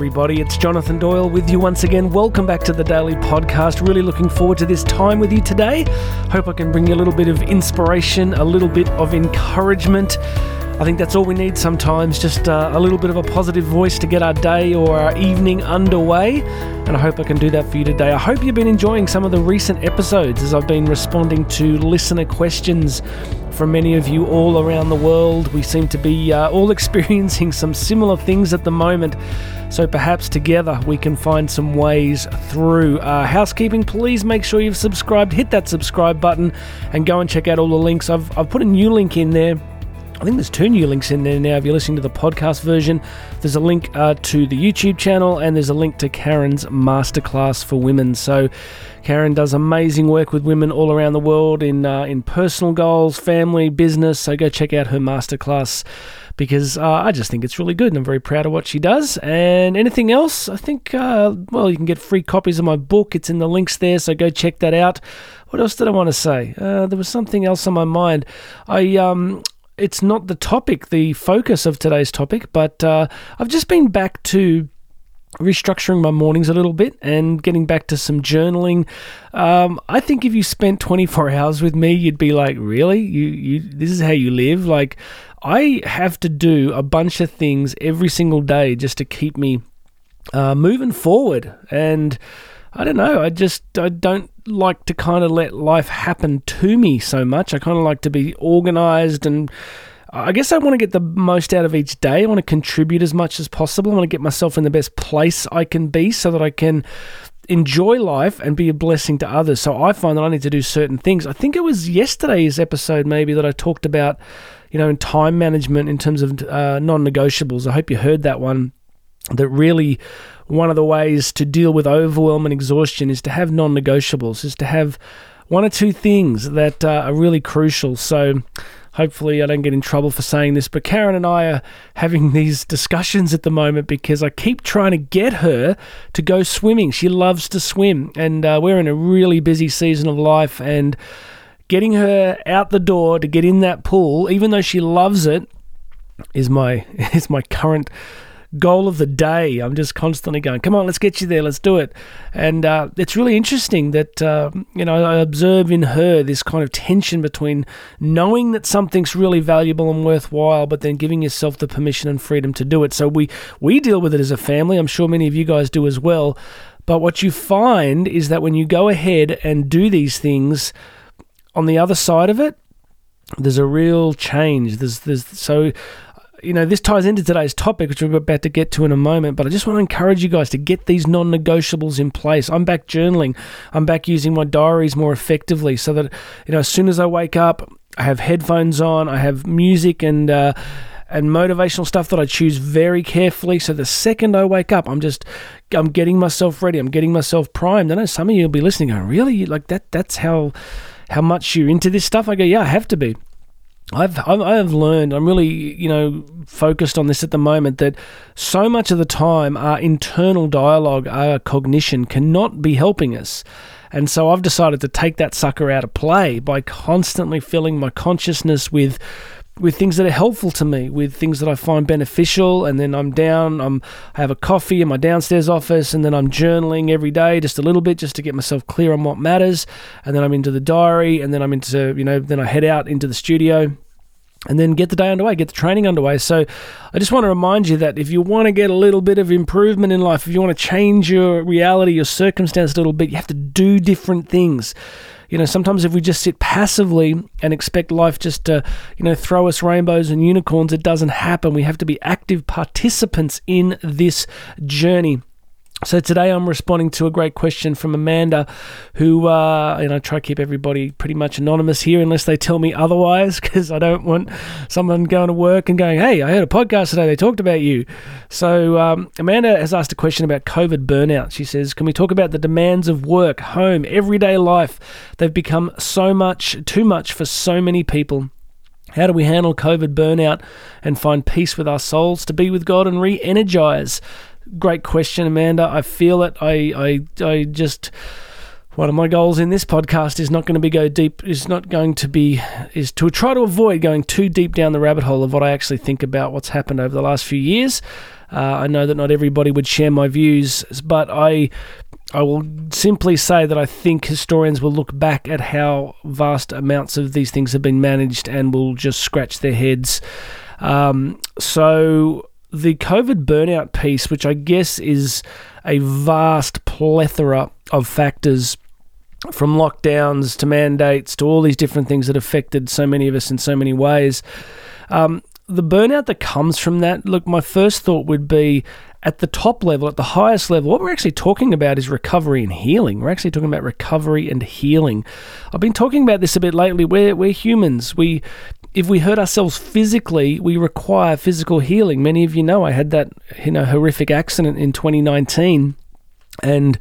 everybody. It's Jonathan Doyle with you once again. Welcome back to the Daily Podcast. Really looking forward to this time with you today. Hope I can bring you a little bit of inspiration, a little bit of encouragement. I think that's all we need sometimes, just uh, a little bit of a positive voice to get our day or our evening underway. And I hope I can do that for you today. I hope you've been enjoying some of the recent episodes as I've been responding to listener questions from many of you all around the world. We seem to be uh, all experiencing some similar things at the moment. So perhaps together we can find some ways through. Uh, housekeeping, please make sure you've subscribed. Hit that subscribe button and go and check out all the links. I've, I've put a new link in there I think there's two new links in there now. If you're listening to the podcast version, there's a link uh, to the YouTube channel and there's a link to Karen's masterclass for women. So, Karen does amazing work with women all around the world in uh, in personal goals, family, business. So go check out her masterclass because uh, I just think it's really good and I'm very proud of what she does. And anything else, I think, uh, well, you can get free copies of my book. It's in the links there, so go check that out. What else did I want to say? Uh, there was something else on my mind. I um, it's not the topic, the focus of today's topic, but uh, I've just been back to restructuring my mornings a little bit and getting back to some journaling. Um, I think if you spent 24 hours with me, you'd be like, really? You, you, this is how you live? Like, I have to do a bunch of things every single day just to keep me uh, moving forward. And I don't know. I just I don't like to kind of let life happen to me so much. I kind of like to be organized and I guess I want to get the most out of each day. I want to contribute as much as possible. I want to get myself in the best place I can be so that I can enjoy life and be a blessing to others. So I find that I need to do certain things. I think it was yesterday's episode maybe that I talked about, you know, in time management in terms of uh, non-negotiables. I hope you heard that one that really one of the ways to deal with overwhelm and exhaustion is to have non negotiables, is to have one or two things that uh, are really crucial. So, hopefully, I don't get in trouble for saying this, but Karen and I are having these discussions at the moment because I keep trying to get her to go swimming. She loves to swim, and uh, we're in a really busy season of life, and getting her out the door to get in that pool, even though she loves it, is my is my current goal of the day. I'm just constantly going, come on, let's get you there, let's do it. And uh, it's really interesting that, uh, you know, I observe in her this kind of tension between knowing that something's really valuable and worthwhile, but then giving yourself the permission and freedom to do it. So we, we deal with it as a family. I'm sure many of you guys do as well. But what you find is that when you go ahead and do these things, on the other side of it, there's a real change. There's, there's so you know, this ties into today's topic, which we're about to get to in a moment, but I just want to encourage you guys to get these non negotiables in place. I'm back journaling. I'm back using my diaries more effectively so that, you know, as soon as I wake up, I have headphones on, I have music and, uh, and motivational stuff that I choose very carefully. So the second I wake up, I'm just I'm getting myself ready. I'm getting myself primed. I know some of you will be listening, going, "Really? Like that? That's how how much you're into this stuff?" I go, "Yeah, I have to be." I've I've learned I'm really you know focused on this at the moment that so much of the time our internal dialogue our cognition cannot be helping us. And so I've decided to take that sucker out of play by constantly filling my consciousness with with things that are helpful to me, with things that I find beneficial, and then I'm down. I'm I have a coffee in my downstairs office, and then I'm journaling every day, just a little bit, just to get myself clear on what matters, and then I'm into the diary, and then I'm into you know then I head out into the studio. And then get the day underway, get the training underway. So, I just want to remind you that if you want to get a little bit of improvement in life, if you want to change your reality, your circumstance a little bit, you have to do different things. You know, sometimes if we just sit passively and expect life just to, you know, throw us rainbows and unicorns, it doesn't happen. We have to be active participants in this journey. So today I'm responding to a great question from Amanda, who uh, and I try to keep everybody pretty much anonymous here unless they tell me otherwise, because I don't want someone going to work and going, "Hey, I heard a podcast today. They talked about you." So um, Amanda has asked a question about COVID burnout. She says, "Can we talk about the demands of work, home, everyday life? They've become so much, too much for so many people." How do we handle COVID burnout and find peace with our souls to be with God and re energize? Great question, Amanda. I feel it. I, I, I just one of my goals in this podcast is not going to be go deep is not going to be is to try to avoid going too deep down the rabbit hole of what I actually think about what's happened over the last few years Uh, I know that not everybody would share my views, but I. I will simply say that I think historians will look back at how vast amounts of these things have been managed and will just scratch their heads. Um, so, the COVID burnout piece, which I guess is a vast plethora of factors from lockdowns to mandates to all these different things that affected so many of us in so many ways. Um, the burnout that comes from that, look, my first thought would be at the top level, at the highest level, what we're actually talking about is recovery and healing. We're actually talking about recovery and healing. I've been talking about this a bit lately. We're, we're humans. We if we hurt ourselves physically, we require physical healing. Many of you know I had that you know horrific accident in 2019, and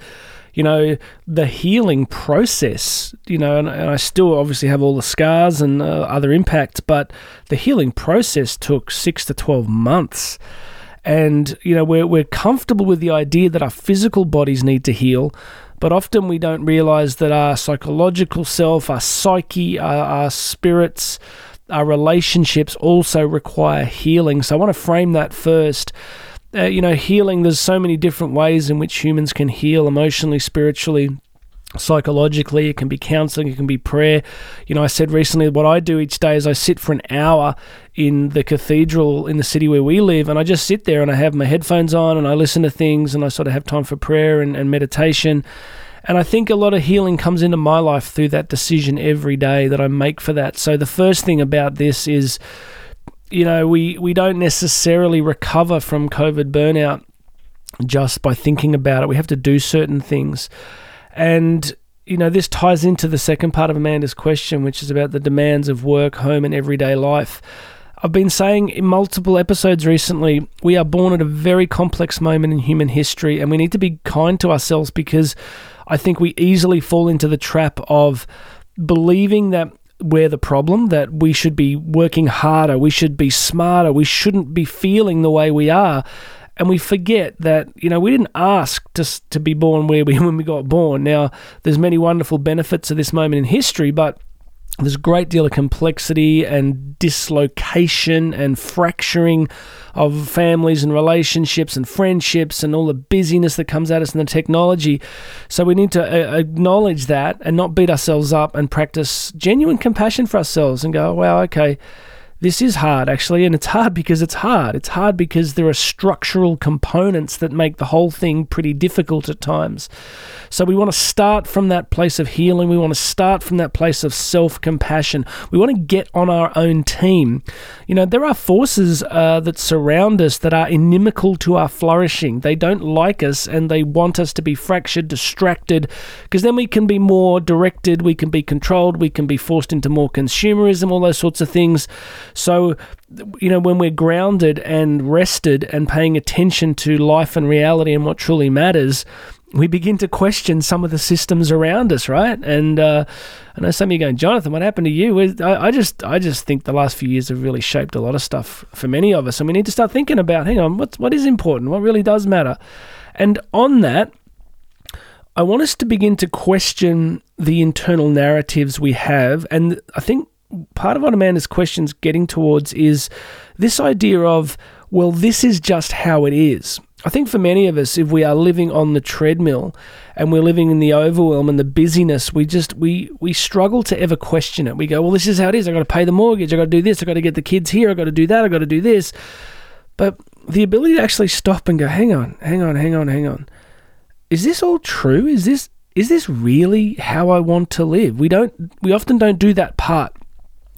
you know the healing process. You know, and, and I still obviously have all the scars and uh, other impacts, but the healing process took six to 12 months. And you know we're we're comfortable with the idea that our physical bodies need to heal, but often we don't realize that our psychological self, our psyche, our, our spirits our relationships also require healing. So I want to frame that first. Uh, you know, healing, there's so many different ways in which humans can heal emotionally, spiritually, psychologically. It can be counseling, it can be prayer. You know, I said recently what I do each day is I sit for an hour in the cathedral in the city where we live, and I just sit there and I have my headphones on and I listen to things and I sort of have time for prayer and, and meditation. And I think a lot of healing comes into my life through that decision every day that I make for that. So the first thing about this is, you know, we, we don't necessarily recover from COVID burnout just by thinking about it. We have to do certain things. And, you know, this ties into the second part of Amanda's question, which is about the demands of work, home, and everyday life. I've been saying in multiple episodes recently, we are born at a very complex moment in human history, and we need to be kind to ourselves because I think we easily fall into the trap of believing that we're the problem, that we should be working harder, we should be smarter, we shouldn't be feeling the way we are. And we forget that, you know, we didn't ask to, to be born where we when we got born. Now, there's many wonderful benefits of this moment in history, but there's a great deal of complexity and dislocation and fracturing of families and relationships and friendships and all the busyness that comes at us in the technology. So we need to uh, acknowledge that and not beat ourselves up and practice genuine compassion for ourselves and go, wow, okay this is hard actually, and it's hard because it's hard. It's hard because there are structural components that make the whole thing pretty difficult at times. So we want to start from that place of healing. We want to start from that place of self compassion. We want to get on our own team. You know, there are forces uh, that surround us that are inimical to our flourishing. They don't like us and they want us to be fractured, distracted, because then we can be more directed, we can be controlled, we can be forced into more consumerism, all those sorts of things. So, you know, when we're grounded and rested and paying attention to life and reality and what truly matters, we begin to question some of the systems around us, right? And uh, I know some of you going, Jonathan, what happened to you? I, I, just, I just think the last few years have really shaped a lot of stuff for many of us, and we need to start thinking about, hang on, what's what is important, what really does matter, and on that, I want us to begin to question the internal narratives we have, and I think part of what Amanda's question's getting towards is this idea of, well, this is just how it is. I think for many of us, if we are living on the treadmill and we're living in the overwhelm and the busyness, we just we we struggle to ever question it. We go, well, this is how it is. I got to pay the mortgage. I got to do this. I got to get the kids here. I got to do that. I got to do this. But the ability to actually stop and go, hang on, hang on, hang on, hang on. Is this all true? Is this is this really how I want to live? We don't we often don't do that part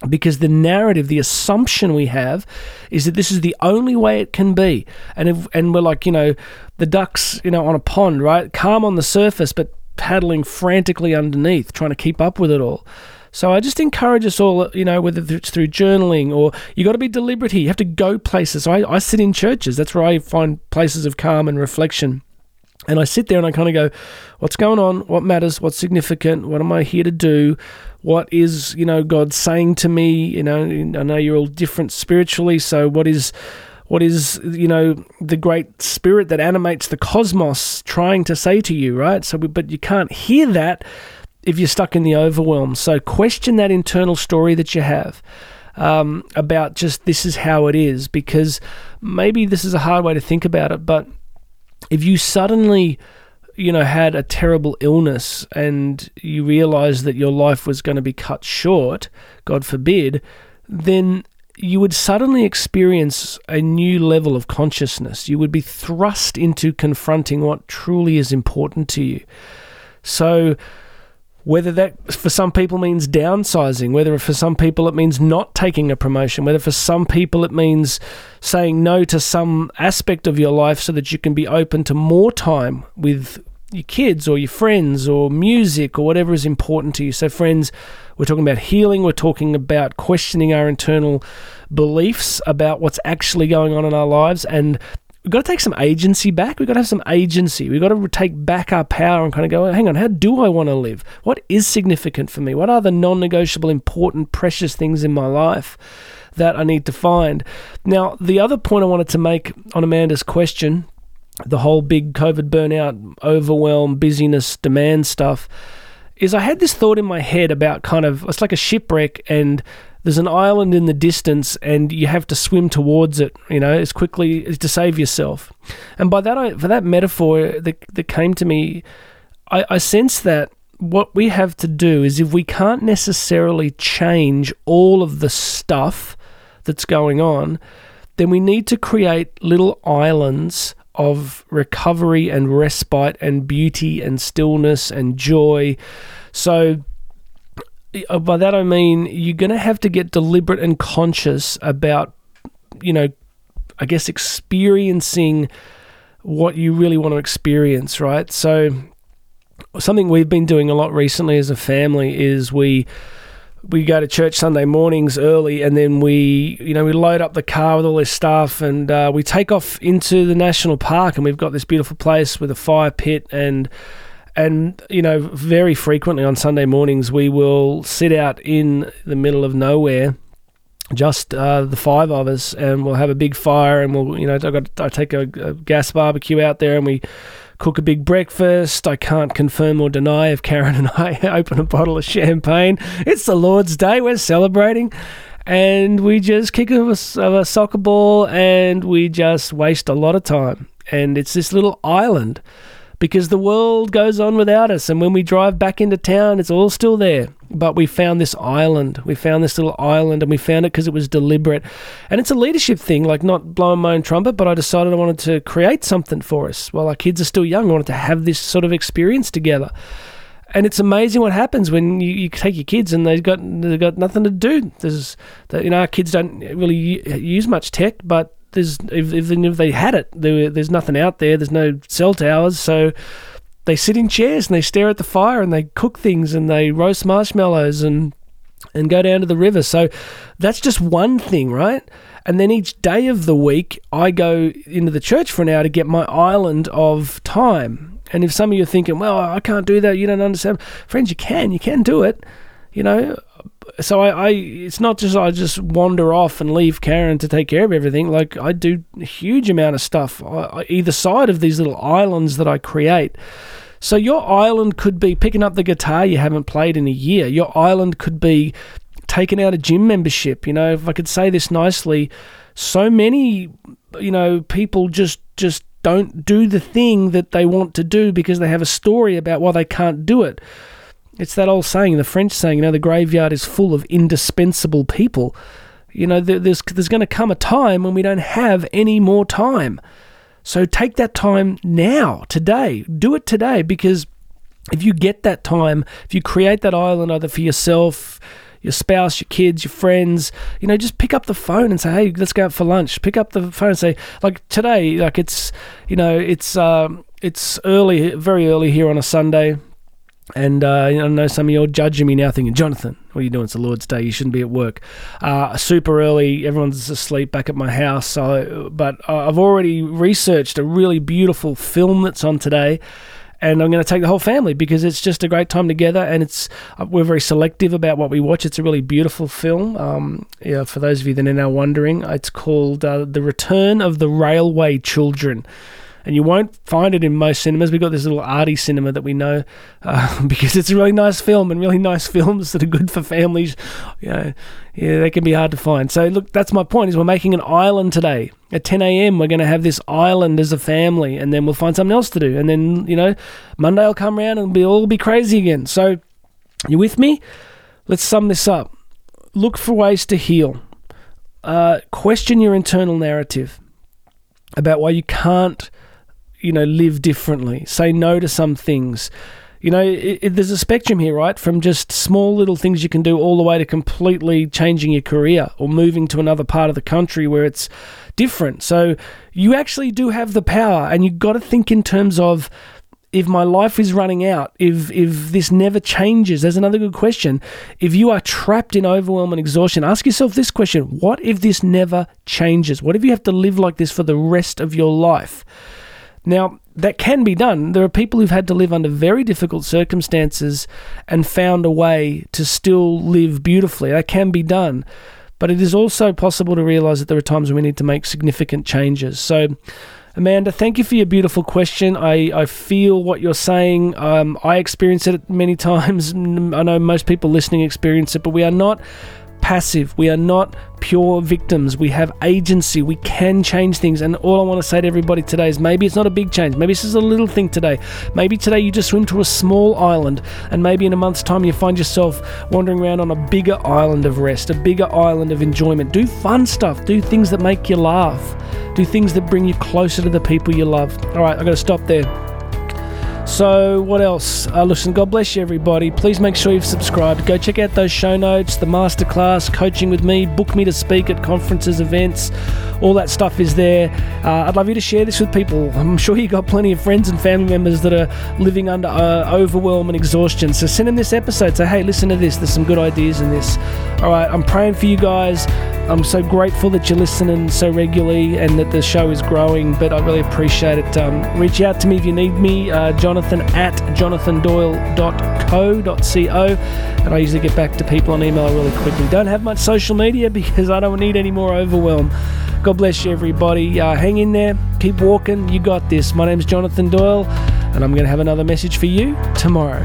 because the narrative, the assumption we have is that this is the only way it can be. And if, and we're like, you know, the ducks, you know, on a pond, right? Calm on the surface, but paddling frantically underneath, trying to keep up with it all. So I just encourage us all, you know, whether it's through journaling or you got to be deliberate here. You have to go places. So I, I sit in churches. That's where I find places of calm and reflection. And I sit there and I kind of go, what's going on? What matters? What's significant? What am I here to do? What is, you know, God saying to me? You know, I know you're all different spiritually. So what is, what is, you know, the great spirit that animates the cosmos trying to say to you, right? So, but you can't hear that if you're stuck in the overwhelm. So question that internal story that you have. um, about just this is how it is because maybe this is a hard way to think about it, but if you suddenly you know had a terrible illness and you realized that your life was going to be cut short god forbid then you would suddenly experience a new level of consciousness. You would be thrust into confronting what truly is important to you. So, whether that for some people means downsizing, whether for some people it means not taking a promotion, whether for some people it means saying no to some aspect of your life so that you can be open to more time with your kids or your friends or music or whatever is important to you. So, friends, we're talking about healing, we're talking about questioning our internal beliefs about what's actually going on in our lives. And we've got to take some agency back. We've got to have some agency. We've got to take back our power and kind of go, hang on, how do I want to live? What is significant for me? What are the non negotiable, important, precious things in my life? That I need to find. Now, the other point I wanted to make on Amanda's question the whole big COVID burnout, overwhelm, busyness, demand stuff, is I had this thought in my head about kind of it's like a shipwreck and there's an island in the distance and you have to swim towards it, you know, as quickly as to save yourself. And by that, I, for that metaphor that, that came to me, I, I sense that what we have to do is if we can't necessarily change all of the stuff that's going on, then we need to create little islands of recovery and respite and beauty and stillness and joy. So, by that I mean you're going to have to get deliberate and conscious about, you know, I guess experiencing what you really want to experience, right? So, something we've been doing a lot recently as a family is we we go to church Sunday mornings early, and then we, you know, we load up the car with all this stuff, and uh, we take off into the national park, and we've got this beautiful place with a fire pit, and and you know, very frequently on Sunday mornings we will sit out in the middle of nowhere, just uh, the five of us, and we'll have a big fire, and we'll, you know, I got I take a, a gas barbecue out there, and we cook a big breakfast. I can't confirm or deny if Karen and I open a bottle of champagne. It's the Lord's Day. We're celebrating. And we just kick a, a soccer ball and we just waste a lot of time. And it's this little island because the world goes on without us. And when we drive back into town, it's all still there. But we found this island. We found this little island and we found it because it was deliberate. And it's a leadership thing, like not blowing my own trumpet, but I decided I wanted to create something for us. While our kids are still young, I wanted to have this sort of experience together. And it's amazing what happens when you, you take your kids and they've got they've got nothing to do. There's, you know, our kids don't really use much tech, but there's even if they had it, there, there's nothing out there. There's no cell towers, so they sit in chairs and they stare at the fire and they cook things and they roast marshmallows and and go down to the river. So that's just one thing, right? And then each day of the week, I go into the church for an hour to get my island of time. And if some of you are thinking, well, I can't do that, you don't understand. Friends, you can. You can do it. You know, so I, I, it's not just I just wander off and leave Karen to take care of everything. Like I do a huge amount of stuff uh, uh, either side of these little islands that I create. So your island could be picking up the guitar you haven't played in a year. Your island could be taking out a gym membership. You know, if I could say this nicely, so many, you know, people just just don't do the thing that they want to do because they have a story about why they can't do it. It's that old saying, the French saying, you know, the graveyard is full of indispensable people. You know, there's there's going to come a time when we don't have any more time. So take that time now, today. Do it today because if you get that time, if you create that island either for yourself, your spouse, your kids, your friends, you know, just pick up the phone and say, "Hey, let's go out for lunch." Pick up the phone and say, like today, like it's, you know, it's um, it's early, very early here on a Sunday. And uh, I know some of you are judging me now, thinking, Jonathan, what are you doing? It's the Lord's Day. You shouldn't be at work. Uh, super early. Everyone's asleep back at my house. So, but I've already researched a really beautiful film that's on today, and I'm going to take the whole family because it's just a great time together. And it's uh, we're very selective about what we watch. It's a really beautiful film. Um, yeah, for those of you that are now wondering, it's called uh, "The Return of the Railway Children." And you won't find it in most cinemas. We've got this little arty cinema that we know uh, because it's a really nice film, and really nice films that are good for families, you know, yeah, they can be hard to find. So look, that's my point. Is we're making an island today at 10 a.m. We're going to have this island as a family, and then we'll find something else to do, and then you know, Monday I'll come around and we'll all be crazy again. So, you with me? Let's sum this up. Look for ways to heal. Uh, question your internal narrative about why you can't, you know, live differently. Say no to some things. You know, it, it, there's a spectrum here, right? From just small little things you can do all the way to completely changing your career or moving to another part of the country where it's different. So you actually do have the power, and you've got to think in terms of if my life is running out, if if this never changes, there's another good question. If you are trapped in overwhelm and exhaustion, ask yourself this question: What if this never changes? What if you have to live like this for the rest of your life? Now, that can be done. There are people who've had to live under very difficult circumstances and found a way to still live beautifully. That can be done. But it is also possible to realize that there are times when we need to make significant changes. So, Amanda, thank you for your beautiful question. I, I feel what you're saying. Um, I experience it many times. I know most people listening experience it, but we are not passive. We are not pure victims. We have agency. We can change things. And all I want to say to everybody today is maybe it's not a big change. Maybe this is a little thing today. Maybe today you just swim to a small island, and maybe in a month's time you find yourself wandering around on a bigger island of rest, a bigger island of enjoyment. Do fun stuff. Do things that make you laugh. Do things that bring you closer to the people you love. All right, I've got to stop there. So, what else? Uh, listen, God bless you, everybody. Please make sure you've subscribed. Go check out those show notes, the masterclass, coaching with me, book me to speak at conferences, events. All that stuff is there. Uh, I'd love you to share this with people. I'm sure you've got plenty of friends and family members that are living under uh, overwhelm and exhaustion. So, send them this episode. Say, hey, listen to this. There's some good ideas in this. All right, I'm praying for you guys. I'm so grateful that you're listening so regularly and that the show is growing, but I really appreciate it. Um, reach out to me if you need me, uh, Jonathan at jonathandoyle.co.co, and I usually get back to people on email really quickly. Don't have much social media because I don't need any more overwhelm. God bless you, everybody. Uh, hang in there, keep walking. You got this. My name's Jonathan Doyle, and I'm going to have another message for you tomorrow.